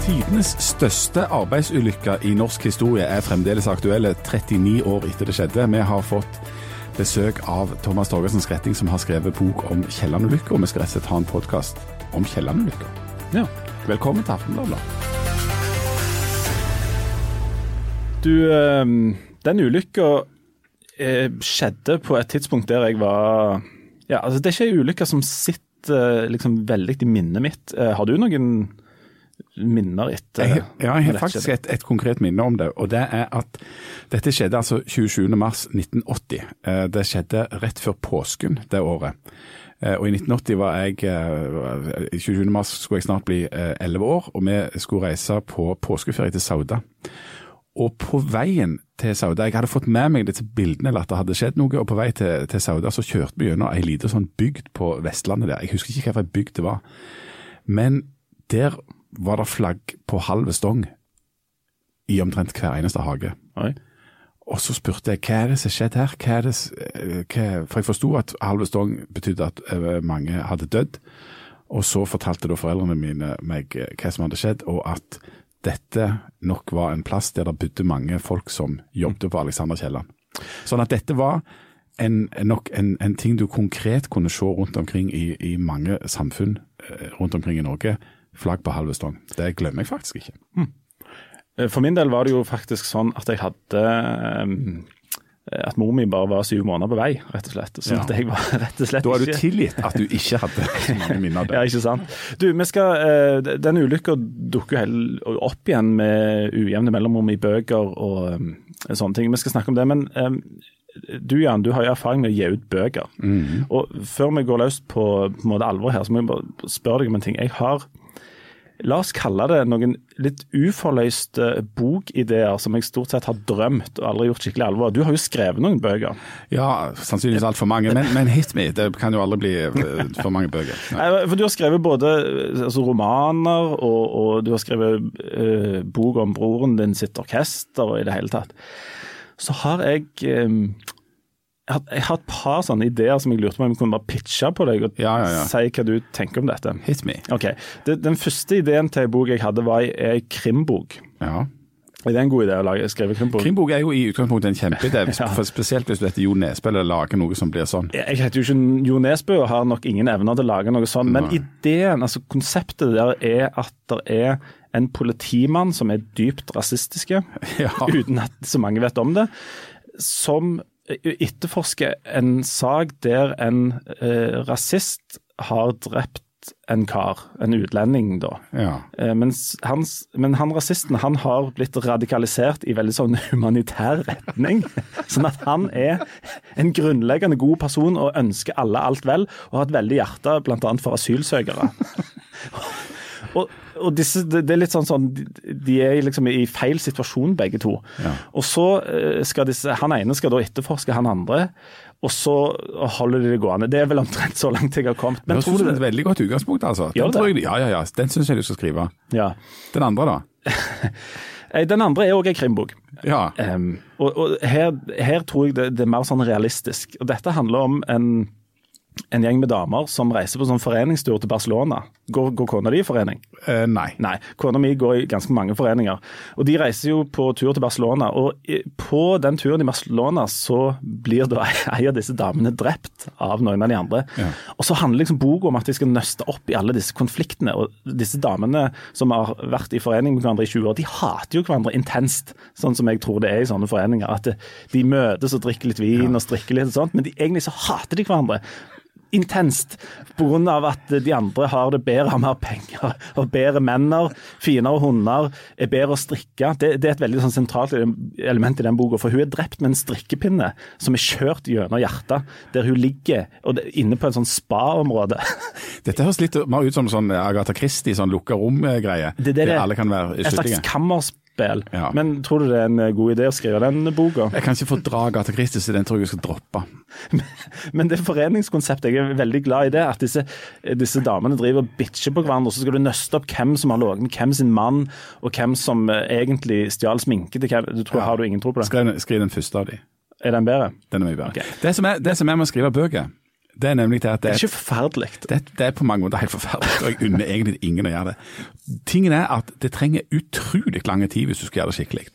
Tidenes største arbeidsulykke i norsk historie er fremdeles aktuelle 39 år etter det skjedde. Vi har fått besøk av Thomas Torgersen Skretting, som har skrevet bok om Kielland-ulykka. Vi skal rett og slett ha en podkast om Kielland-ulykka. Ja. Velkommen til Aftenbladet. Du, eh, den ulykka eh, skjedde på et tidspunkt der jeg var Ja, altså det er ikke ei ulykke som sitter liksom veldig i minnet mitt. Eh, har du noen minner etter Jeg, ja, jeg har faktisk et, et konkret minne om det. og det er at Dette skjedde altså 27.3.1980. Eh, Det skjedde rett før påsken det året. Eh, Og I 1980 var jeg eh, i 27. mars skulle jeg snart bli eh, 11 år, og vi skulle reise på påskeferie til Sauda. Og på veien til Sauda, jeg hadde fått med meg disse bildene eller at det hadde skjedd noe, og på vei til, til Sauda så kjørte vi gjennom ei lita sånn bygd på Vestlandet der. Jeg husker ikke hvilken bygd det var. Men der var det flagg på halve stong i omtrent hver eneste hage. Oi. Og så spurte jeg hva er det som skjedde her? Hva er det, eh, hva, for jeg forsto at halve stong betydde at eh, mange hadde dødd. Og så fortalte da foreldrene mine meg eh, hva som hadde skjedd, og at dette nok var en plass der det bodde mange folk som jobbet på Alexander Kielland. Sånn at dette var en, nok en, en ting du konkret kunne se rundt omkring i, i mange samfunn rundt omkring i Norge. Flagg på halve stong. Det glemmer jeg faktisk ikke. Eh, For min del var det jo faktisk sånn at jeg hadde um, At mor mi bare var syv måneder på vei, rett og slett. Så Ja. at jeg var rett og slett Da er du tilgitt at du ikke hadde så mange minner det. Ja, ikke sant. Du, vi skal, uh, Den ulykka dukker jo opp igjen med ujevne mellomrom i bøker og um, sånne ting. Vi skal snakke om det. Men um, du Jan, du har jo erfaring med å gi ut bøker. Og før vi går løs på, på alvor her, så må jeg bare spørre deg om en ting. Jeg har La oss kalle det noen litt uforløste bokideer som jeg stort sett har drømt og aldri gjort skikkelig alvor. Du har jo skrevet noen bøker. Ja, sannsynligvis altfor mange, men, men hit me. Det kan jo aldri bli eh, for mange bøker. Nei. For Du har skrevet både eh, altså, romaner, og, og du har skrevet uh, bok om broren din sitt orkester, og i det hele tatt. Så har jeg eh, jeg har, et par sånne ideer som jeg lurte på om jeg kunne bare pitche på deg, og Ja, ja, ja. si hva du tenker om dette. Hit me. Ok, det, Den første ideen til en bok jeg hadde, var ei krimbok. Ja. Er det en god idé å lage, skrive krimbok? Krimbok er jo i utgangspunktet en kjempeidé, Ja. spesielt hvis du heter Jo Nesbø eller lager noe som blir sånn. Jeg heter jo ikke Jo Nesbø og har nok ingen evner til å lage noe sånn, men ideen, altså konseptet der er at det er en politimann som er dypt rasistiske, Ja. uten at så mange vet om det, som etterforsker en sak der en eh, rasist har drept en kar, en utlending da. Ja. Eh, mens hans, men han rasisten han har blitt radikalisert i veldig sånn humanitær retning. Sånn at han er en grunnleggende god person og ønsker alle alt vel, og har et veldig hjerte bl.a. for asylsøkere. Og, og disse, det, det er litt sånn sånn, de, er liksom i feil situasjon begge to. Ja. Og så eh, skal disse, Han ene skal da etterforske han andre, og så holder de det gående. Det er vel omtrent så langt jeg har kommet. Men høres ut du som et veldig godt utgangspunkt, altså. Den, det? tror jeg, ja, ja, ja. Den syns jeg du skal skrive. Ja. Den andre, da? Den andre er òg en krimbok. Ja. Um, og og her, her tror jeg det, det er mer sånn realistisk. Og Dette handler om en, en gjeng med damer som reiser på sånn foreningstur til Barcelona. Går, går kona di i forening? Eh, nei. Nei, kona mi går i ganske mange foreninger. Og De reiser jo på tur til Barcelona, og på den turen i Barcelona så blir da ei av disse damene drept av noen av de andre. Ja. Og så handler liksom boka om at de skal nøste opp i alle disse konfliktene. Og disse damene som har vært i forening med hverandre i 20 år, de hater jo hverandre intenst. Sånn som jeg tror det er i sånne foreninger. At de møtes og drikker litt vin og strikker litt og sånt, men de, egentlig så hater de hverandre intenst pga. at de andre har det bedre, har mer penger, har bedre menner, finere hunder, er bedre å strikke. Det, det er et veldig sånn sentralt element i den boka. For hun er drept med en strikkepinne som er kjørt gjennom hjertet, der hun ligger og det, inne på en sånn spa-område. Dette høres litt mer ut som sånn Agatha Christie, sånn lukka rom-greie. Det- det er Der alle kan være Et slags skyldige. Kammerspill. Ja. Men tror du det er en eh, god idé å skrive den boka? Jeg kan ikke fordra Gata Christie, så den tror jeg jeg skal droppe. Men det foreningskonseptet, jeg er veldig glad i det. At disse, disse damene driver og bitcher på hverandre. og Så skal du nøste opp hvem som har ligget med hvem sin mann, og hvem som eh, egentlig stjal sminke til hvem. Du tror, Ja. Har du ingen tro på det? Skriv, skriv den første av de. Er den bedre? Den er mye bedre. Okay. Det, som er, det som er med å skrive bøker, Det er nemlig det at Det det er ikke forferdelig. det, det er på mange måter helt forferdelig, og jeg unner egentlig ingen å gjøre det. Tingen er at det trenger utrolig lang tid hvis du skal gjøre det skikkelig.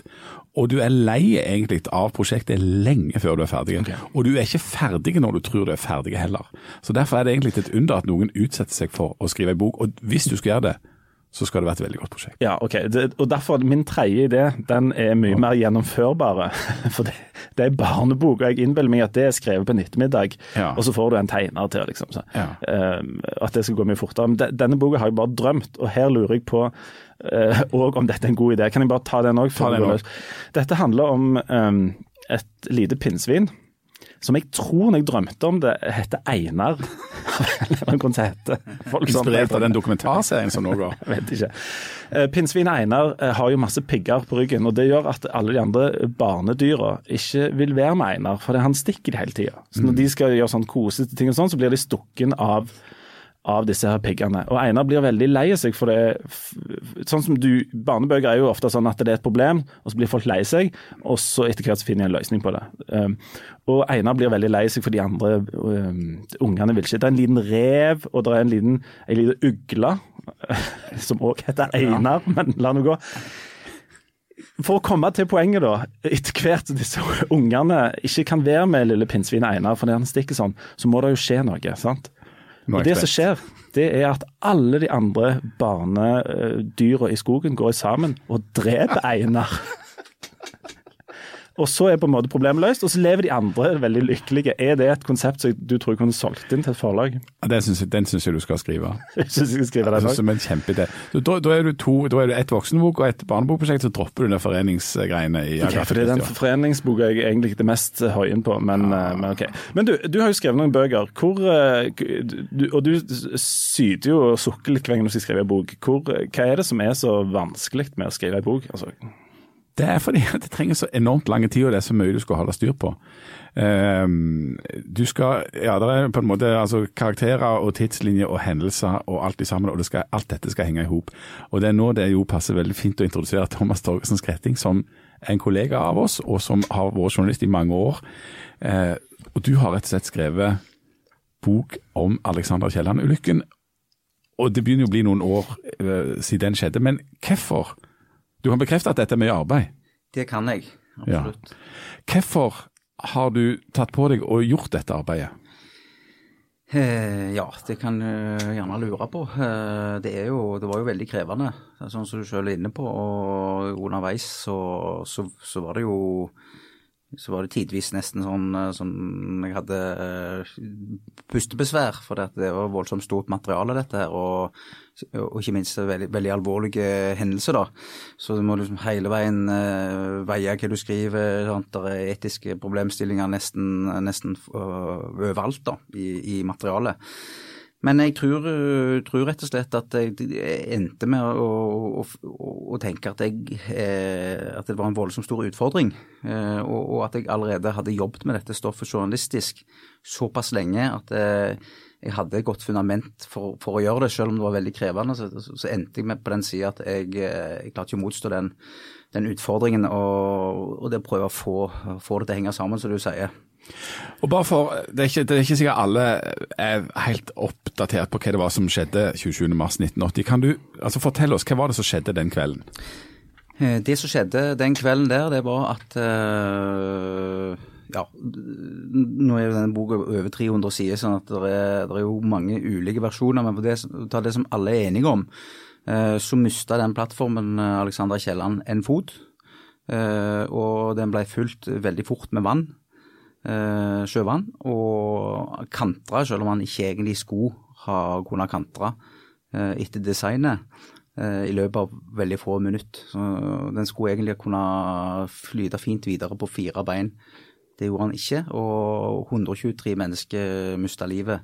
Og du er lei egentlig av prosjektet lenge før du er ferdig. Og du er ikke ferdig når du tror du er ferdig heller. Så Derfor er det egentlig et under at noen utsetter seg for å skrive en bok. Og hvis du skal gjøre det, så skal det være et veldig godt prosjekt. Ja, ok. Det, og derfor, min tredje idé, den er mye mer gjennomførbare. For det, det er barnebok, og jeg innbiller meg at det er skrevet på en ettermiddag, Ja. og så får du en tegner til, liksom. Så, Ja. um, at det skal gå mye fortere. Men de, denne boka har jeg bare drømt, og her lurer jeg på eh, og om dette er en god idé. Kan jeg bare ta den òg? Dette handler om um, et lite pinnsvin. Som jeg tror når jeg drømte om det, heter Einar. Eller noe sånt heter. Inspirert av den dokumentarserien som nå går. vet ikke. Eh, Pinnsvin Einar eh, har jo masse pigger på ryggen, og det gjør at alle de andre barnedyra ikke vil være med Einar, for han stikker de hele tida. Så når de skal gjøre sånn kosete ting og sånn, så blir de stukken av av disse her piggene. Og Einar blir veldig lei seg for det. Sånn som du, Barnebøker er jo ofte sånn at det er et problem, og så blir folk lei seg, og så etter hvert så finner de en løsning på det. Um, og Einar blir veldig lei seg for de andre um, ungene vil ikke. Det er en liten rev, og det er en liten, en liten ugle, som òg heter Einar, men la nå gå. For å komme til poenget, da. Etter hvert disse ungene ikke kan være med lille pinnsvinet Einar fordi han stikker sånn, så må det jo skje noe. sant? Og det som skjer, det er at alle de andre barnedyra i skogen går sammen og dreper Einar. Og så er på en måte problemet løst, og så lever de andre veldig lykkelige. Er det et konsept som du tror kunne solgt inn til et forlag? Den syns jeg, du skal skrive. Jeg skal skrive den også. Som en kjempeidé. Da, da er du to, da er du ett voksenbok og ett barnebokprosjekt, så dropper du den foreningsgreiene i okay, for det er den foreningsboka jeg er egentlig ikke det mest høyen på, men, ja. men ok. Men du, du har jo skrevet noen bøker, hvor, eh, du, og du syter jo og sukker litt hver gang du skal skrive en bok. Hvor, hva er det som er så vanskelig med å skrive en bok? Altså, Det er fordi det trenger så enormt lang tid, og det er så mye du skal holde styr på. Ehm, du skal, ja, det er på en måte altså, karakterer og tidslinjer og hendelser og alt det sammen, og det skal, alt dette skal henge i hop. Og det er nå det jo passer veldig fint å introdusere Thomas Torgersen Skretting som en kollega av oss, og som har vært journalist i mange år. Eh, og du har rett og slett skrevet bok om Alexander Kielland-ulykken, og det begynner jo å bli noen år eh, siden den skjedde. Men hvorfor? Du kan bekrefte at dette er mye arbeid. Det kan jeg, Ja. absolutt. Hvorfor har du tatt på deg og gjort dette arbeidet? Eh, ja, det kan du gjerne lure på. Eh, det, er jo, det var jo veldig krevende, sånn som du selv er inne på. Og underveis så, så, så var det jo så var det tidvis nesten sånn eh, som jeg hadde eh, pustebesvær, for det, var voldsomt stort materiale, dette her. Og, og ikke minst veldig, veldig alvorlige hendelser, da. Så du må liksom hele veien eh, veie hva du skriver. Sant? Det er etiske problemstillinger nesten, nesten overalt da, i, i materialet. Men jeg tror, øh, tror rett og slett at jeg endte med å, å, å, tenke at, jeg, eh, at det var en voldsomt stor utfordring, eh, og, og at jeg allerede hadde jobbet med dette stoffet journalistisk såpass lenge at eh, jeg hadde et godt fundament for, for å gjøre det, selv om det var veldig krevende. Så, så, så endte jeg med på den sida at jeg, eh, jeg klarte ikke å motstå den, den utfordringen og, og det å prøve å få, få det til å henge sammen, som du sier. Og bare for, det er, ikke, det er ikke sikkert alle er helt oppdatert på hva det var som skjedde 27.3.1980. Kan du altså fortelle oss, hva var det som skjedde den kvelden? Eh, Det som skjedde den kvelden der, det var at eh, Ja, nå er jo denne boka over 300 sider, sånn at det er, det er jo mange ulike versjoner. Men for det, ta det som alle er enige om, eh, så mista den plattformen Alexandra Kielland en fot. Og den ble fylt veldig fort med vann. Eh, Sjøvann. Og kantra, selv om han ikke egentlig skulle ha kunnet kantre eh, etter designet eh, i løpet av veldig få minutter. Så den skulle egentlig kunne flyte fint videre på fire bein. Det gjorde han ikke, og 123 mennesker mista livet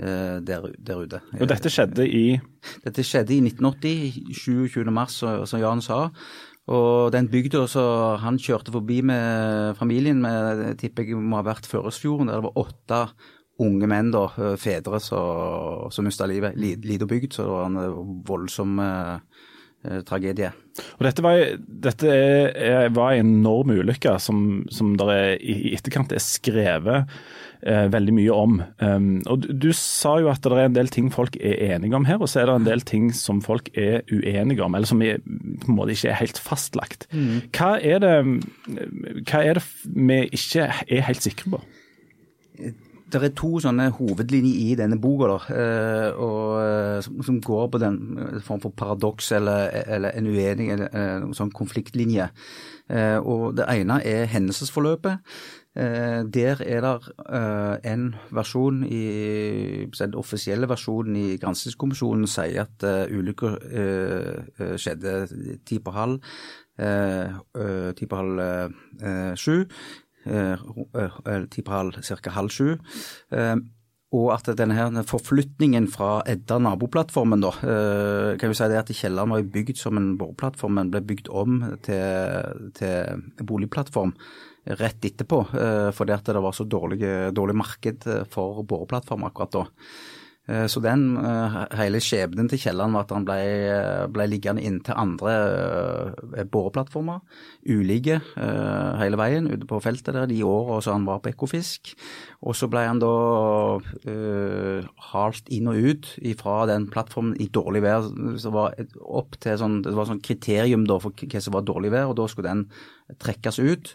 der, der ute. og dette skjedde i Dette skjedde i 1980, 27. mars, som Jan sa. Og den bygda som han kjørte forbi med familien med, tipper jeg må ha vært Førresfjorden, der det var åtte unge menn, da, fedre, som mista livet. Lita bygd, så det var en voldsom eh, tragedie. Og Dette var, dette er, var en enorm ulykke som, som der i, i etterkant er skrevet eh, veldig mye om. Um, og du, du, sa jo at det er en del ting folk er enige om her, og så er det en del ting som folk er uenige om, eller som er, på en måte ikke er helt fastlagt. Mm. Hva, er det, hva er det vi ikke er helt sikre på? Det er to sånne hovedlinjer i denne boka der, og, eh, som, går på den form for paradoks eller, eller, en uenig eller sånn konfliktlinje. Og Det ene er hendelsesforløpet. Eh, der er det eh, en versjon i Den offisielle versjonen i granskingskommisjonen sier at ulykker skjedde ti på halv ti på halv sju. Ti på halv ca. halv sju. Og at denne her forflytningen fra Edda naboplattformen, da, kan vi si det at kjelleren var bygd som en boreplattform, men ble bygd om til, til boligplattform rett etterpå, eh, fordi at det var så dårlig, dårlig marked eh, for boreplattform akkurat da. Eh, så den hele skjebnen til Kielland var at han ble, ble liggende inntil andre boreplattformer. Ulike hele veien ute på feltet der de åra han var på Ekofisk. Og så ble han da uh, halt inn og ut fra den plattformen i dårlig vær. Så var opp til sånn, det var sånn kriterium da for hva som var dårlig vær, og da skulle den trekkes ut.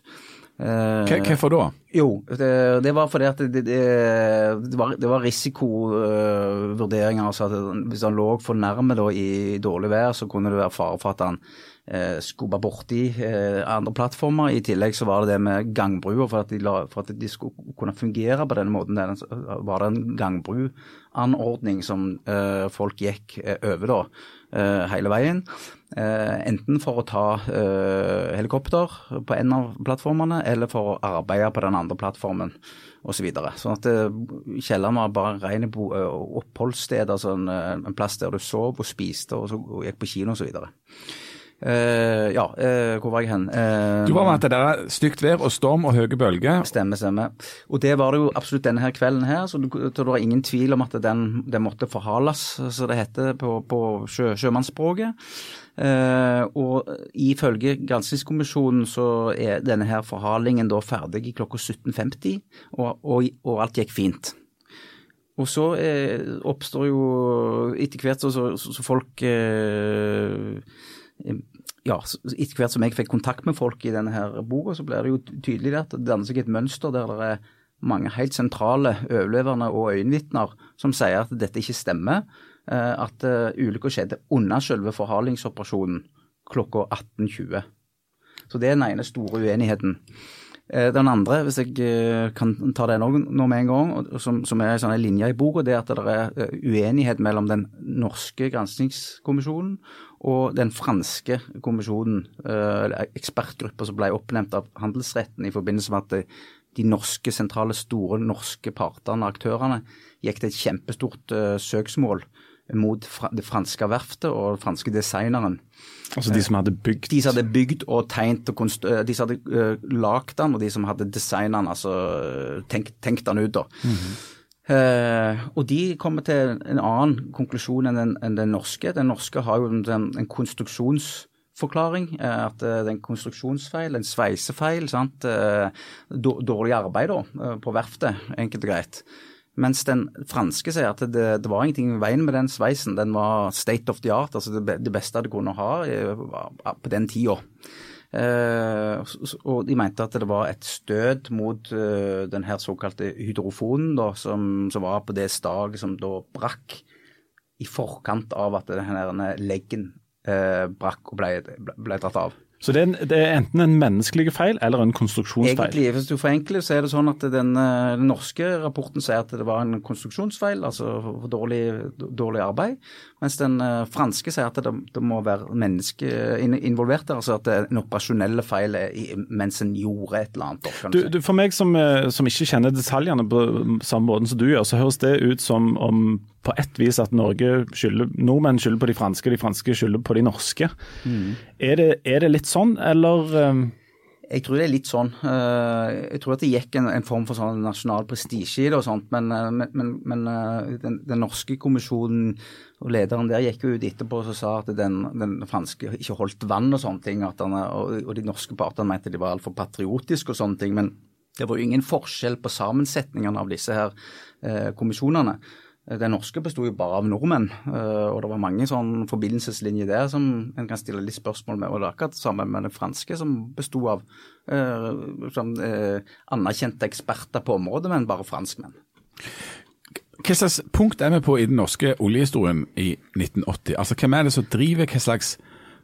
Eh, hvorfor da? Jo, det, det, var fordi at det, det var, var risikovurderinger. altså at hvis han lå for nærme da, i dårlig vær, så kunne det være fare for at han eh, skubba borti eh, andre plattformer. I tillegg så var det det med gangbruer. For, for, at de skulle kunne fungere på denne måten, der, var det en gangbruanordning som eh, folk gikk over da, hele veien. Eh, enten for å ta eh, helikopter på en av plattformene, eller for å arbeide på den andre plattformen osv. Så sånn eh, kjelleren var bare rene oppholdssted, altså en, en, plass der du sov og spiste og, så, og gikk på kino osv. Uh, ja, uh, hvor var jeg hen? Uh, du var med at det stygt vær og storm og høye bølger. Stemmer, stemmer. Og det var det jo absolutt denne her kvelden her, så det var ingen tvil om at den, den måtte forhales, som det heter på, på sjø, sjømannsspråket. Og ifølge granskingskommisjonen så er denne her forhalingen da ferdig i klokka 17.50, og, og, og, alt gikk fint. Og så eh, oppstår jo etter hvert så, så, så folk eh, ja, etter hvert som jeg fikk kontakt med folk i denne her boka, så ble det jo tydelig at det danner seg et mønster der det er mange helt sentrale overlevende og øyenvitner som sier at dette ikke stemmer. Eh, at uh, ulykka skjedde under selve forhalingsoperasjonen klokka 18.20. Så det er den ene store uenigheten. Eh, den andre, hvis jeg kan ta den nå med en gang, som, som er en sånn linje i boka, det er at det er uenighet mellom den norske granskingskommisjonen og den franske kommisjonen, eller ekspertgruppa som ble oppnevnt av handelsretten i forbindelse med at de norske sentrale, store norske partene, aktørene, gikk til et kjempestort søksmål mot det franske verftet og den franske designeren. Altså de som hadde bygd? De som hadde bygd og tegnet og konst... De som hadde lagd den, og de som hadde designet den, altså tenkt, tenkt den ut, da. Mm -hmm. Uh, og de kommer til en annen konklusjon enn den, enn den norske. Den norske har jo en, en konstruksjonsforklaring. At det er en konstruksjonsfeil, en sveisefeil. sant? Dårlig arbeid da, på verftet, enkelt og greit. Mens den franske sier at det, det, var ingenting i veien med den sveisen. Den var state of the art, altså det, beste de kunne ha på den tida. Eh, og de mente at det var et støt mot uh, den her såkalte hydrofonen da, som, som, var på det staget som da brakk i forkant av at denne leggen uh, brakk og ble, ble dratt av. Så det er, det er, enten en menneskelig feil eller en konstruksjonsfeil? Egentlig, Hvis du forenkler, så er det sånn at den, eh, den, norske rapporten sier at det var en konstruksjonsfeil, altså dårlig, dårlig arbeid. Mens den uh, franske sier at det, det, må være menneske involvert der, altså at det er en operasjonelle feil mens en gjorde et eller annet. Du, du, for meg som, eh, som, ikke kjenner detaljene på samme måten som du gjør, så høres det ut som om på ett vis at Norge skylder, nordmenn skylder på de franske, de franske skylder på de norske. Mm. Er, det, er, det, litt sånn, eller? Um Jeg tror det er litt sånn. eh, Jeg tror at det gikk en, en form for sånn nasjonal prestisje i det og sånt, men, eh, men, men, eh, den, den norske kommisjonen og lederen der gikk jo ut etterpå og sa at den, den franske ikke holdt vann og sånne ting, at han, og, og de norske partene mente de var altfor patriotiske og sånne ting. men det var jo ingen forskjell på sammensetningene av disse her eh, kommisjonene. Den norske bestod jo bare av nordmenn, eh, og det var mange sånn forbindelseslinjer der som en kan stille litt spørsmål med. Og det er akkurat det samme med den franske, som bestod av eh, sånn, eh, anerkjente eksperter på området, men bare franskmenn. Hva slags punkt er vi på i den norske oljehistorien i 1980? Altså, Hvem er det som driver? Hva slags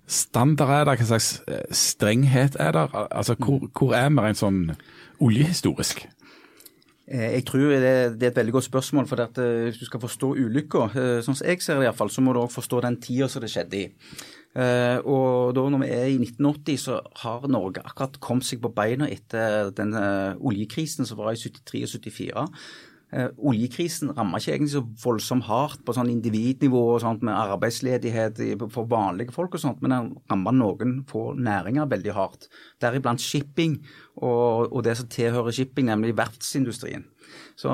standard er det? Hva slags eh, strenghet er det? Altså, hvor, hvor er vi rent sånn oljehistorisk? Eh, Jeg tror det, er et veldig godt spørsmål. for at eh, Hvis du skal forstå ulykka, eh, sånn som jeg ser det i fall, så må du òg forstå den tida som det skjedde i. Og da når vi er i 1980, så har Norge akkurat kommet seg på beina etter den oljekrisen som var i 73 og 74. Eh, oljekrisen ramma ikke egentlig så voldsomt hardt på sånn individnivå og sånt med arbeidsledighet for vanlige folk og sånt, men den ramma noen få næringer veldig hardt. Deriblant shipping og, og det som tilhører shipping, nemlig verftsindustrien. Så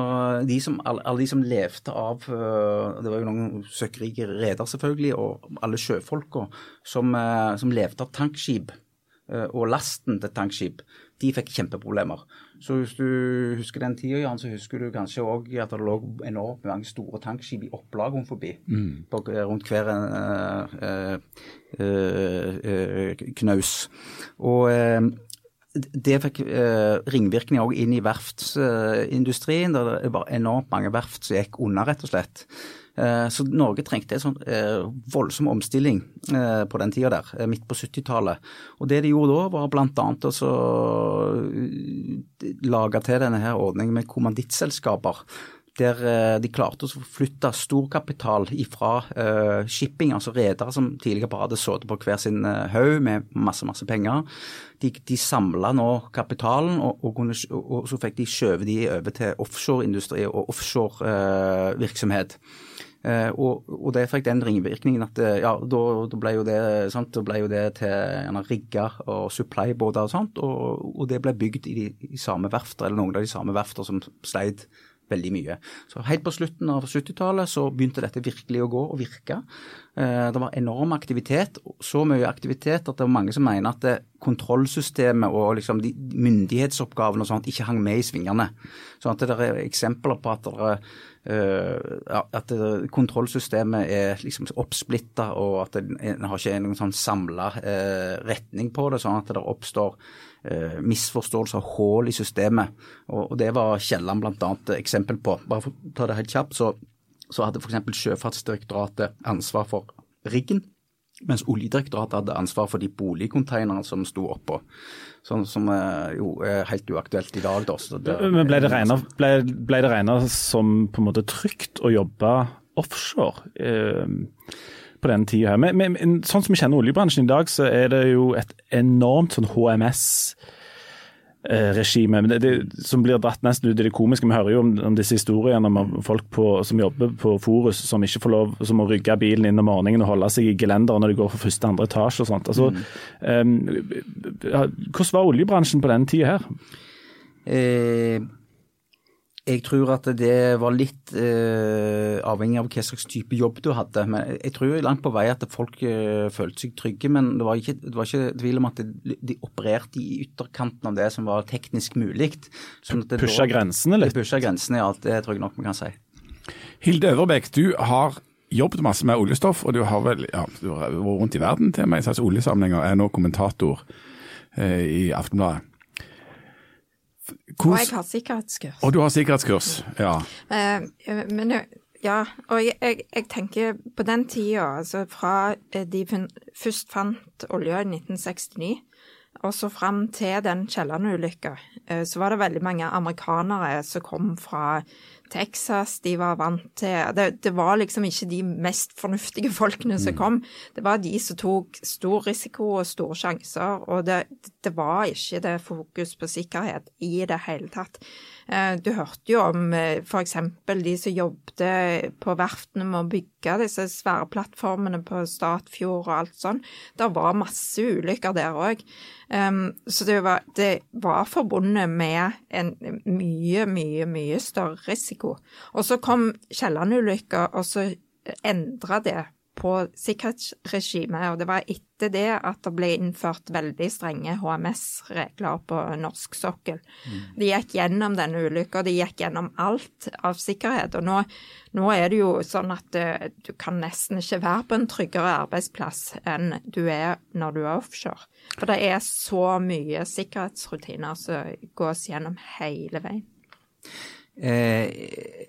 de som, alle, de som levde av øh, Det var jo noen søkkrike reder, selvfølgelig, og alle sjøfolka som, øh, som levde av tankskip og lasten til tankskip, de fikk kjempeproblemer. Så hvis du husker den tida, Jan, så husker du kanskje òg at det lå enormt mange store tankskip i opplag rundt forbi. På, rundt hver uh, uh, uh, knaus. Og øh, det fikk eh, ringvirkninger også inn i verftsindustrien. Eh, det var enormt mange verft som gikk unna, rett og slett. Eh, så Norge trengte en sånn eh, voldsom omstilling eh, på den tida der, midt på 70-tallet. Og det de gjorde da, var bl.a. å lage til denne her ordningen med kommandittselskaper der de klarte å flytte storkapital fra shipping, altså redere som tidligere bare hadde sittet på hver sin uh, haug med masse, masse penger. De, de samla nå kapitalen, og, og, kunne, og, så fikk de skjøvet de over til offshoreindustri og offshorevirksomhet. Uh, og, og, det fikk den ringvirkningen at ja, da, da, ble det, sant, da ble jo det til rigger og supplybåter og sånt, og, og, det ble bygd i de i samme verfter, eller noen av de samme verfter som sleit veldig mye. Så Helt på slutten av 70-tallet så begynte dette virkelig å gå og virke. Det var enorm aktivitet, så mye aktivitet at det var mange som mener at kontrollsystemet og liksom myndighetsoppgavene og sånt ikke hang med i svingene. Sånn at det er eksempler på at, det, at det, kontrollsystemet er liksom oppsplitta og at en har ikke noen sånn samla retning på det, sånn at det oppstår misforståelser og hull i systemet. Og, det var Kielland bl.a. eksempel på. Bare for å ta det helt kjapt, så, så hadde f.eks. Sjøfartsdirektoratet ansvar for riggen. Mens Oljedirektoratet hadde ansvar for de boligcontainerne som sto oppå. Sånn som jo er helt uaktuelt i dag. Da. Det, Men ble det regnet, som på en måte trygt å jobbe offshore? Eh, på den tida her. Men, men, sånn som vi kjenner oljebransjen i dag, så er det jo et enormt sånn HMS regime det, det, som blir dratt nesten ut i det komiske. Vi hører jo om, om disse historiene om folk på, som jobber på Forus som ikke får lov, som må rygge bilen inn om morgenen og holde seg i gelenderet når de går fra første andre etasje og sånt. Altså, mm. um, hvordan var oljebransjen på den tida her? Eh, jeg tror at det var litt eh, avhengig av hva slags type jobb du hadde. Men jeg tror langt på vei at folk eh, følte seg trygge. Men det var ikke, det var ikke tvil om at de, de opererte i ytterkanten av det som var teknisk mulig. Sånn pusha grensene litt? Pusha grensene, ja. Det tror jeg nok vi kan si. Hilde Øverbekk, du har jobbet masse med oljestoff, og du har vel ja, du har vært rundt i verden til meg i slags oljesamlinger, Er nå kommentator eh, i Aftenbladet. Hvor... Og jeg har sikkerhetskurs. Og du har sikkerhetskurs, ja. Uh, men ja, og jeg, jeg, jeg, tenker på den tida, altså fra de først fant olje i 1969, og så fram til den Kielland-ulykka, så var det veldig mange amerikanere som kom fra Texas de var vant til det, det, var liksom ikke de mest fornuftige folkene som kom. Det var de som tok stor risiko og store sjanser, og det, det var ikke det fokus på sikkerhet i det hele tatt. Eh, du hørte jo om eh, f.eks. de som jobbet på verftene med å bygge disse svære plattformene på Statfjord og alt sånn. Det var masse ulykker der òg. Så det var, det var forbundet med en mye, mye, mye større risiko. Og så kom Kielland-ulykka, og så endra det på sikkerhetsregimet, og det var etter det at det ble innført veldig strenge HMS-regler på norsk sokkel. Mm. De gikk gjennom denne ulykka, de gikk gjennom alt av sikkerhet. Og nå, nå er det jo sånn at uh, du kan nesten ikke være på en tryggere arbeidsplass enn du er når du er offshore. For det er så mye sikkerhetsrutiner som gås gjennom hele veien. Eh,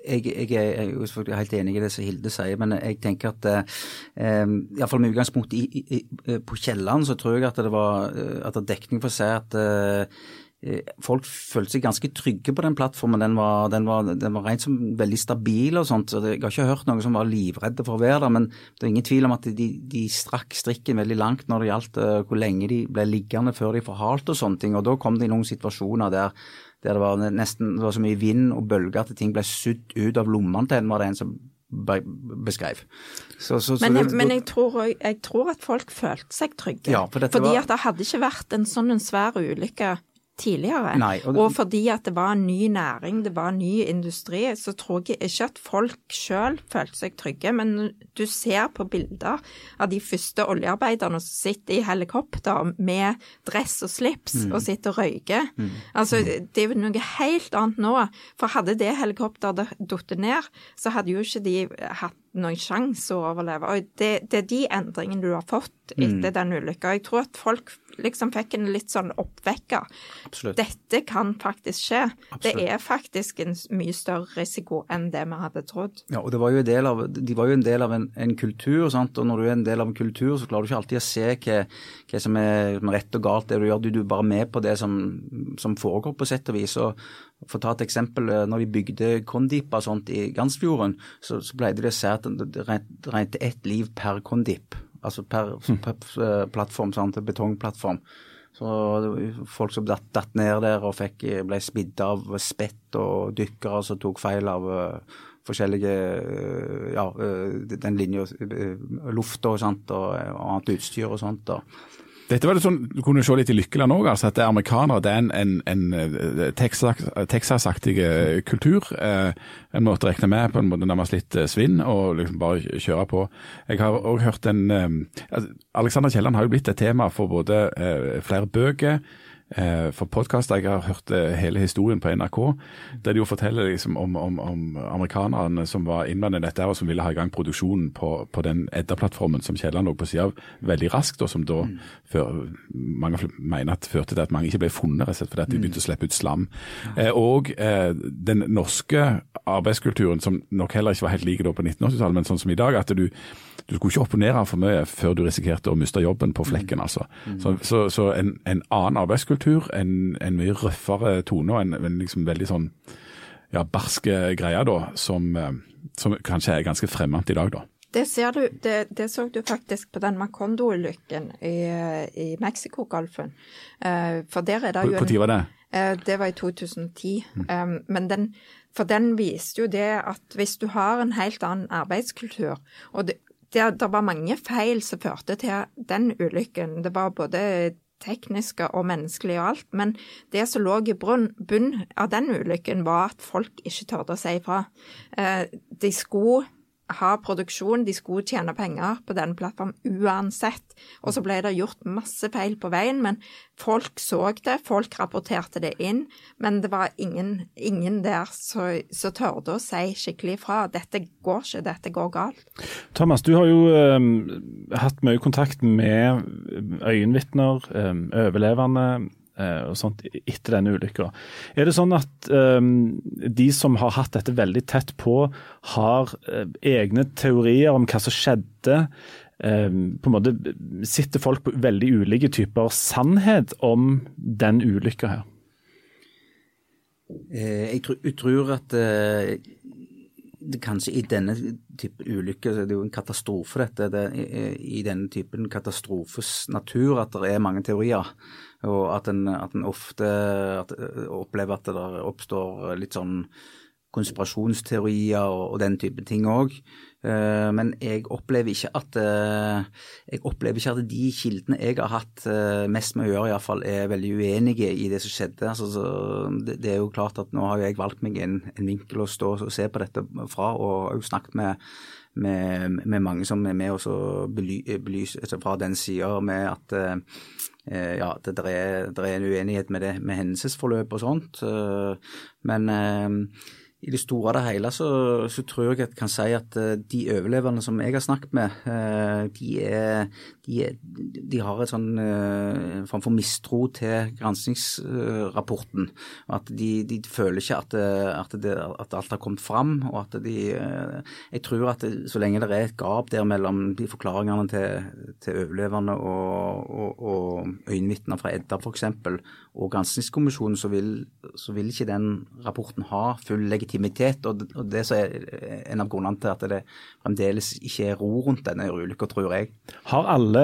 jeg, jeg, er helt enig i det som Hilde sier, men jeg tenker at eh, iallfall med utgangspunkt i, i, på Kielland, så tror jeg at det var eh, at det dekning for å si at eh, folk følte seg ganske trygge på den plattformen. Den var, den var, den var rent som veldig stabil og sånt. så Jeg har ikke hørt noen som var livredde for å være der, men det er ingen tvil om at de, de strakk strikken veldig langt når det gjaldt hvor lenge de ble liggende før de forhalte og sånne ting. Og da kom det i noen situasjoner der der det var nesten det var så mye vind og bølger at ting ble sudd ut av lommene til en, var det en som beskrev. Så, så, men, jeg, men jeg, tror, jeg, tror, at folk følte seg trygge. Ja, for fordi var... at det hadde ikke vært en sånn en svær ulykke tidligere. Nei, og, det, og, fordi at det var en ny næring, det var en ny industri, så tror jeg ikke at folk sjøl følte seg trygge. Men du ser på bilder av de første oljearbeiderne som sitter i helikopter med dress og slips mm. og sitter og røyker. Mm. Altså, det er jo noe helt annet nå. For hadde det helikopteret falt ned, så hadde jo ikke de hatt noen sjanse å overleve. Og det, det, er de endringene du har fått etter mm. den ulykka. Jeg tror at folk liksom fikk en litt sånn oppvekker. Absolutt. Dette kan faktisk skje. Absolutt. Det er faktisk en mye større risiko enn det vi hadde trodd. Ja, og det var jo en del av, De var jo en del av en, en kultur, sant? og når du er en del av en kultur, så klarer du ikke alltid å se hva, hva som er rett og galt det du gjør. Du, du er bare med på det som, som foregår, på sett og vis. og for å ta et eksempel, eh, når vi bygde Kondip og sånt i Gansfjorden, så, så pleide de å si at det regnet ett liv per Kondip altså per, mm. per eh, plattform, sant, betongplattform. Så folk som datt, datt, ned der og fikk, ble smidd av spett og dykkere som tok feil av uh, forskjellige uh, Ja, uh, den linja, lufta og, og, og annet utstyr og sånt. Og, dette var det sånn, Du kunne se litt i Lykkeland òg, altså at det er amerikanere. Det er en, en, en eh, Texas-aktig eh, kultur. Eh, en måte å regne med på en måte nærmest litt svinn, og liksom bare kjøre på. Jeg har òg hørt en eh, Alexander Kielland har jo blitt et tema for både flere bøker Eh, for podkaster. Jeg har hørt eh, hele historien på NRK, der de jo forteller liksom om, om, om amerikanerne som var innblandet i dette, og som ville ha i gang produksjonen på, på den Edda-plattformen som Kielland lå på sida av veldig raskt, og som da mm. før, mange mener at førte til at mange ikke ble funnet, rett fordi at de mm. begynte å slippe ut slam. Eh, og eh, den norske arbeidskulturen, som nok heller ikke var helt like på 1980-tallet, men sånn som i dag, at du du skulle ikke opponere for mye før du risikerte å miste jobben på flekken. altså. Mm. Så, så, så en, en, annen arbeidskultur, en, en mye røffere tone og en, en liksom veldig sånn ja, barske greie da, som, eh, som, kanskje er ganske fremmed i dag, da. Det ser du, det, det så du faktisk på den Macondo-ulykken i, i Mexicogolfen. Uh, for der er det jo Når var det? Uh, det var i 2010. Mm. Um, men den, for den viste jo det at hvis du har en helt annen arbeidskultur, og det, det, det var mange feil som førte til den ulykken. Det var både tekniske og menneskelige og alt, men det som lå i bunn, av den ulykken, var at folk ikke turte å si ifra. Eh, de skulle ha produksjon, de skulle tjene penger på den plattformen uansett. Og så ble det gjort masse feil på veien, men folk så det, folk rapporterte det inn. Men det var ingen, ingen der som tørde å si skikkelig fra. Dette går ikke, dette går galt. Thomas, du har jo um, hatt mye kontakt med øyenvitner, um, overlevende og sånt etter denne ulykka. Er det sånn at um, de som har hatt dette veldig tett på, har uh, egne teorier om hva som skjedde? Um, på en måte Sitter folk på veldig ulike typer sannhet om den ulykka her? Eh, jeg, tror, jeg tror at eh, kanskje i denne type ulykker, det er jo en katastrofe dette, det, er i denne typen katastrofes natur at det er mange teorier. Og at en, at en ofte at, opplever at det oppstår litt sånn konspirasjonsteorier og, og den type ting òg. Uh, men jeg opplever ikke at uh, jeg opplever ikke at de kildene jeg har hatt uh, mest med å gjøre, iallfall er veldig uenige i det som skjedde. Altså, så, det, er jo klart at nå har jeg valgt meg en, en vinkel å stå og se på dette fra, og har jo snakket med, med, med mange som er med og belyser altså fra den sida med at ja, det, det, er, en uenighet med, det, med hendelsesforløp og sånt. Men i det store og det hele så, så, tror jeg jeg kan si at uh, de overlevende som jeg har snakket med, uh, de, er, de, de, har et sånn uh, form for mistro til granskingsrapporten. At de, de, føler ikke at, at, det, at, alt har kommet fram. og at de, Jeg tror at det, så lenge det er et gap der mellom de forklaringene til, til overlevende og, og, og øyenvitner fra Edda f.eks. og granskingskommisjonen, så vil, så vil ikke den rapporten ha full legitimitet. Og, og det er en av grunnene til at det fremdeles ikke er ro rundt denne ulykka, tror jeg. Har alle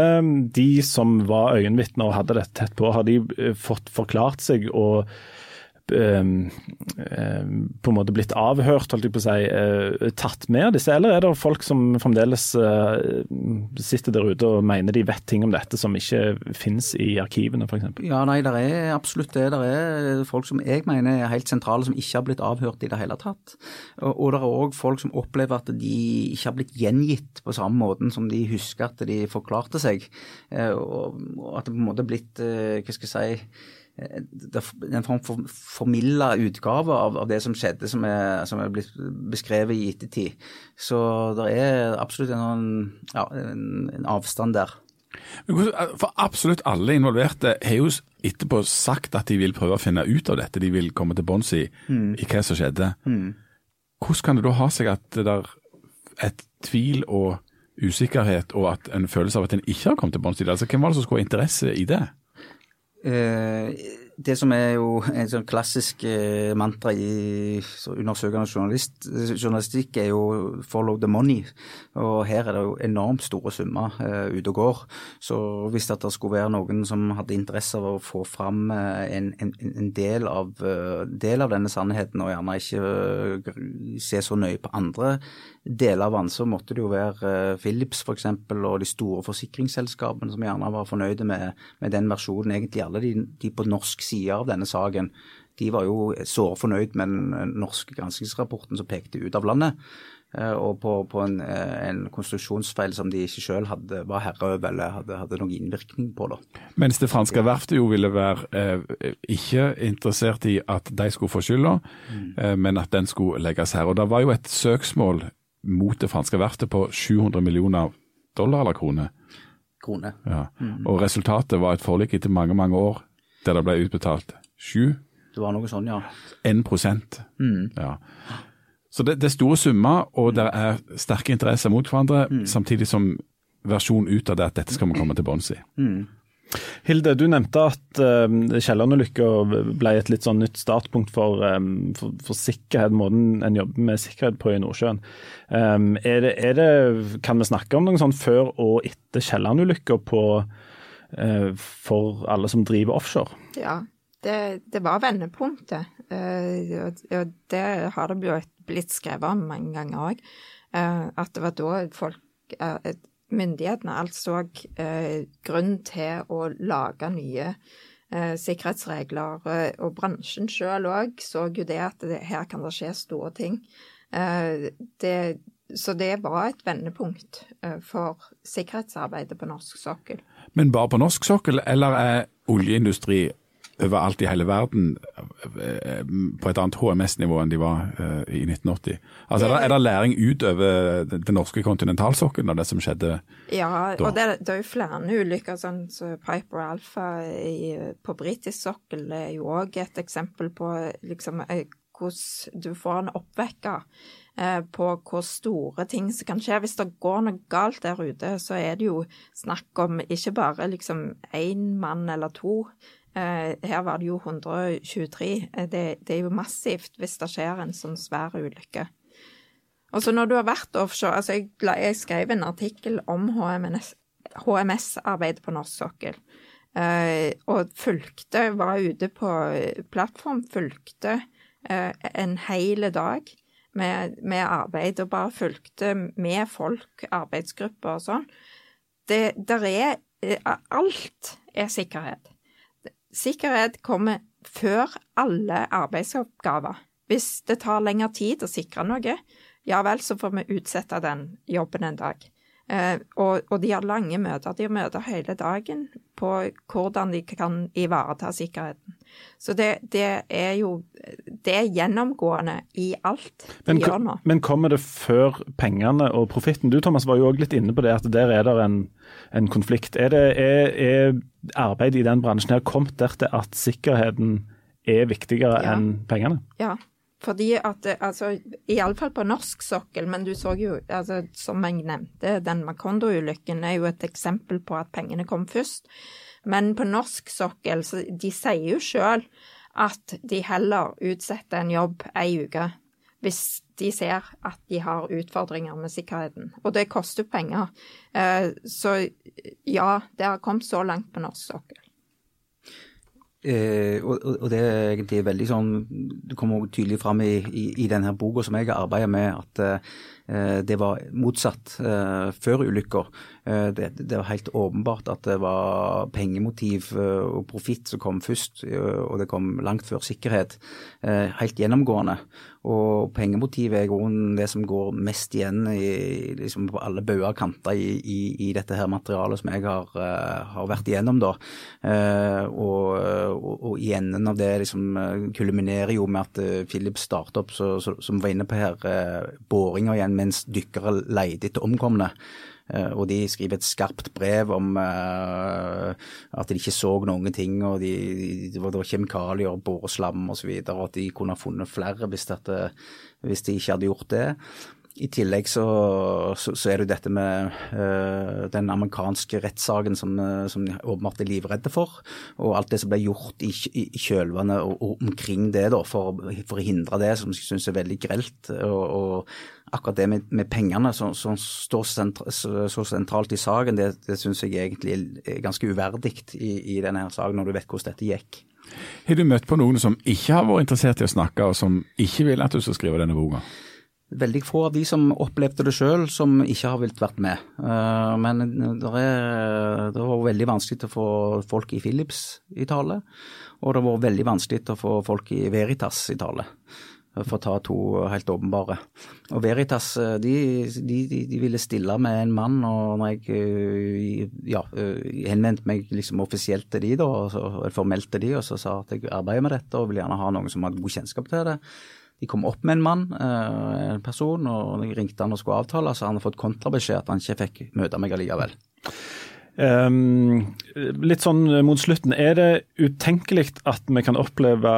de som var øyenvitner og hadde dette tett på, har de eh, fått forklart seg og på en måte blitt avhørt, holdt jeg på å si, eh, tatt med disse, eller er det folk som fremdeles eh, sitter der ute og mener de vet ting om dette som ikke finnes i arkivene f.eks.? Ja, nei, det er absolutt det. Det er folk som jeg mener er helt sentrale, som ikke har blitt avhørt i det hele tatt. Og, det er òg folk som opplever at de ikke har blitt gjengitt på samme måten som de husker at de forklarte seg. Eh, og at det på en måte er blitt, hva skal jeg si en form for formilda utgave av, av, det som skjedde, som er, som er, blitt beskrevet i ettertid. Så det er absolutt en, ja, en, en avstand der. For absolutt alle involverte har jo etterpå sagt at de vil prøve å finne ut av dette, de vil komme til bunns i, mm. i hva som skjedde. Mm. Hvordan kan det da ha seg at det der er tvil og usikkerhet, og at en følelse av at en ikke har kommet til bunns i det? Altså, Hvem var det som skulle ha interesse i det? Eh, det som er jo en sånn klassisk eh, mantra i undersøkende journalist, journalistikk, er jo 'follow the money'. Og her er det jo enormt store summer uh, ute og går. Så hvis det skulle være noen som hadde interesse av å få fram uh, en, en, en, del, av, del av denne sannheten, og gjerne ikke se så nøye på andre deler av ansvaret måtte det jo være Philips f.eks. og de store forsikringsselskapene som gjerne var fornøyde med, med den versjonen. Egentlig alle de, de på norsk side av denne saken. De var jo såre fornøyd med den norske granskingsrapporten som pekte ut av landet. Eh, og på, på en, eh, en, konstruksjonsfeil som de ikke selv hadde, var herre over eller hadde, hadde noen innvirkning på. Da. Mens det franske verftet jo ville være eh, ikke interessert i at de skulle få skylda, mm. eh, men at den skulle legges her. Og Det var jo et søksmål mot det franske verftet på 700 millioner dollar eller kroner. Krone. Ja. Mm. Og resultatet var et forlik etter mange, mange år der det ble utbetalt sju. Det var noe sånn, ja. 1 mm. ja. Så det, det, er store summer, og det er sterke interesser mot hverandre, mm. samtidig som versjonen ut av det at dette skal vi komme til bunns i. Mm. Hilde, du nevnte at uh, Kielland-ulykka ble et litt sånn nytt startpunkt for, um, for, for, sikkerhet, måten en jobber med sikkerhet på i Nordsjøen. Um, er det, er det, kan vi snakke om noe sånn før og etter Kielland-ulykka uh, for alle som driver offshore? Ja, det, det var vendepunktet. Uh, og det har det blitt skrevet om mange ganger òg. Uh, at det var da folk Myndighetene altså eh, grunn til å lage nye sikkerhetsregler. Og bransjen sjøl òg så jo det at det, her kan det skje store ting. Det, så det var et vendepunkt for sikkerhetsarbeidet på norsk sokkel. Men bare på norsk sokkel, eller er oljeindustri overalt i hele verden eh, på et annet HMS-nivå enn de var eh, i 1980? Altså, er, det, er det læring utover den norske kontinentalsokkelen av det som skjedde ja, da? Ja, og det, det, er jo flere ulykker, sånn som så Piper Alpha i, på britisk sokkel er jo òg et eksempel på liksom, eh, hvordan du får en oppvekker på hvor store ting som kan skje. Hvis det går noe galt der ute, så er det jo snakk om ikke bare liksom én mann eller to. Eh, her var det jo 123. Eh, det, det, er jo massivt hvis det skjer en sånn svær ulykke. Og så når du har vært offshore altså Jeg, jeg skrev en artikkel om HMS-arbeidet på norsk sokkel. Uh, og fulgte, var ute på plattform, fulgte en hel dag med, med, arbeid, og bare fulgte med folk, arbeidsgrupper og sånn. Det der er Alt er sikkerhet. Sikkerhet kommer før alle arbeidsoppgaver. Hvis det tar lengre tid å sikre noe, ja vel, så får vi utsette den jobben en dag. Eh, og, og, de har lange møter. De har møter hele dagen på hvordan de kan ivareta sikkerheten. Så det, det er jo det er gjennomgående i alt de men, gjør nå. Men kommer det før pengene og profitten? Du Thomas var jo òg litt inne på det, at der er det en, en konflikt. Er, det, er, er arbeidet i den bransjen her kommet der til at sikkerheten er viktigere ja. enn pengene? Ja, fordi at, altså, Iallfall på norsk sokkel, men du så jo, altså, som jeg nevnte, den Macondo-ulykken er jo et eksempel på at pengene kom først. Men på norsk sokkel, så de sier jo sjøl at de heller utsetter en jobb ei uke hvis de ser at de har utfordringer med sikkerheten. Og det koster penger. Eh, så ja, det har kommet så langt på norsk sokkel. Eh, og, og det, er egentlig veldig sånn Det kommer tydelig fram i, i, i denne boka som jeg har arbeidet med, at eh, det var motsatt eh, før ulykka. Eh, det, det, var helt åpenbart at det var pengemotiv eh, og profitt som kom først, eh, og det kom langt før sikkerhet. Helt gjennomgående. Og pengemotivet er grunnen det som går mest igjen i, liksom på alle bauger og kanter i, i, i, dette her materialet som jeg har, har vært igjennom. da. Og, og, og, i enden av det liksom kulminerer jo med at Philip starter opp, så, så, som var inne på her, boringer igjen mens dykkere leter etter omkomne. Eh, og de skriver et skarpt brev om uh, at de ikke så noen ting, og de, det var kjemikalier, boreslam osv., og, og at de kunne ha funnet flere hvis, dette, hvis de ikke hadde gjort det. I tillegg så, så, så, er det jo dette med uh, den amerikanske rettssaken som, som de åpenbart er livredde for, og alt det som ble gjort i, i kjølvannet og, og, omkring det da, for, for, å hindre det, som jeg syns er veldig grelt. Og, og, akkurat det med, med pengene som, som står sentra, så, så, sentralt i saken, det, det syns jeg egentlig er ganske uverdig i, i denne her saken, når du vet hvordan dette gikk. Har du møtt på noen som ikke har vært interessert i å snakke, og som ikke vil at du skal skrive denne boka? veldig få av de som opplevde det sjøl, som ikke har villet vært med. Uh, men det, er, det var veldig vanskelig å få folk i Philips i tale, og det var veldig vanskelig å få folk i Veritas i tale. For å ta to helt åpenbare. Og Veritas eh, de, de, de ville stille med en mann, og når jeg eh, ja, henvendte meg liksom offisielt til de da, og formelt til de, og så sa at jeg arbeider med dette og vil gjerne ha noen som har god kjennskap til det, de kom opp med en mann, eh, en person, og jeg ringte han og skulle avtale, så han hadde fått kontrabeskjed at han ikke fikk møte meg allikevel. Um, litt sånn mot slutten, er det utenkelig at vi kan oppleve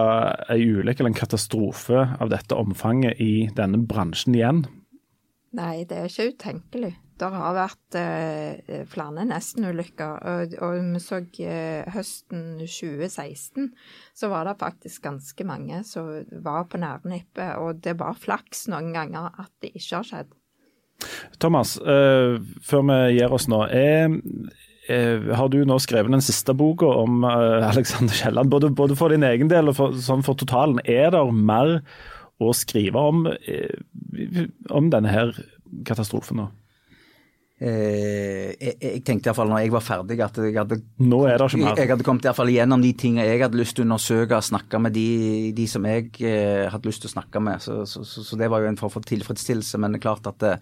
ei ulykke eller en katastrofe av dette omfanget i denne bransjen igjen? Nei, det er ikke utenkelig. Det har vært eh, flere nestenulykker. Og, og vi så eh, høsten 2016 så var det faktisk ganske mange som var på nærnippet. Og det var flaks noen ganger at det ikke har skjedd. Thomas, eh, før vi gir oss nå. Er, har du nå skrevet den siste boka om eh, Alexander Kielland, både, både, for din egen del og for, sånn for totalen? Er det mer å skrive om, eh, om denne her katastrofen nå? Eh, jeg, jeg, tenkte iallfall når jeg var ferdig at jeg hadde, Nå er det ikke mer. jeg hadde kommet igjennom gjennom de tingene jeg hadde lyst til å undersøke, snakke med de, de som jeg eh, hadde lyst til å snakke med. Så, så, så, så, det var jo en form for tilfredsstillelse. Men det er klart at det,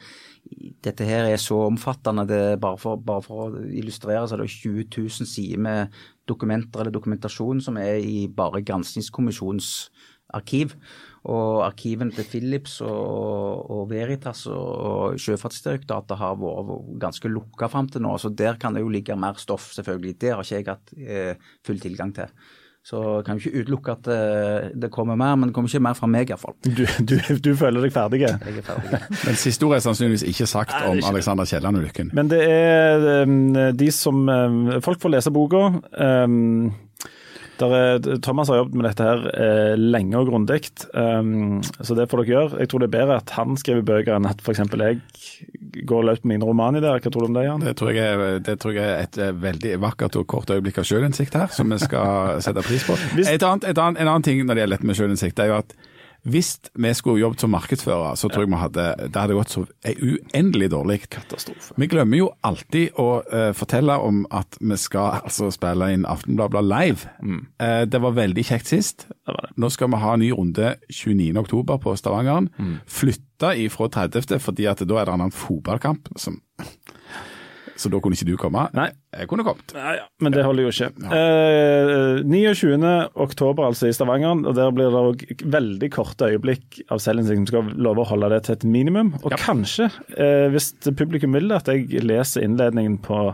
dette her er så omfattende. Det bare, for, bare for å illustrere så er det 20 000 sider med dokumenter eller dokumentasjon som er i bare granskingskommisjonens arkiv. Og arkivene til Philips og, og Veritas og Sjøfartsdirektoratet har vært ganske lukka fram til nå, så der kan det jo ligge mer stoff, selvfølgelig. Det har ikke jeg hatt eh, full tilgang til. Så kan jo ikke utelukke at eh, det kommer mer, men det kommer ikke mer fra meg iallfall. Du, du, du føler deg ferdig? Jeg er ferdig. Men siste ord er sannsynligvis ikke sagt om Alexander Kielland-ulykken. Men det er um, de som um, Folk får lese boka. Er, Thomas har jobbet med dette her eh, lenge og grundig, um, så det får dere gjøre. Jeg tror det er bedre at han skriver bøker enn at f.eks. jeg går løs på mine romaner Hva tror du om det, Jan? Det tror, jeg, er- det tror jeg er et eh, veldig vakkert og kort øyeblikk av sjølinnsikt her, som vi skal sette pris på. Hvis- Et annet, et annet, en annen ting når det gjelder dette med sjølinnsikt, er jo at hvis vi skulle jobbet som markedsfører, så tror jeg vi hadde, det hadde gått så uendelig dårlig. Katastrofe. Vi glemmer jo alltid å uh, fortelle om at vi skal altså spille inn Aftenbladet live. Eh, det var veldig kjekt sist. Det det. Nå skal vi ha en ny runde 29.10 på Stavangeren. Flytta ifra 30. fordi at da er det en annen fotballkamp. Som, så da kunne ikke du komme. Nei. Jeg kunne kommet. Nei, ja, men det holder jo ikke. Eh, 29. oktober altså i Stavanger, og der blir det òg veldig korte øyeblikk av selvinnsikt. Vi skal love å holde det til et minimum. Og kanskje, eh, hvis publikum vil det, at jeg leser innledningen på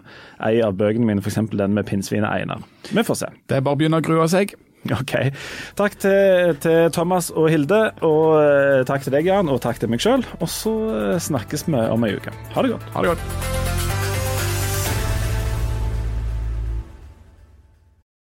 ei av bøkene mine, f.eks. den med pinnsvinet Einar. Vi får se. Det er bare å begynne å grue seg. Ok. Takk til, til Thomas og Hilde, og eh, takk til deg, Jan, og takk til meg sjøl. Og så eh, snakkes vi om ei uke. Ha det godt. Ha det godt.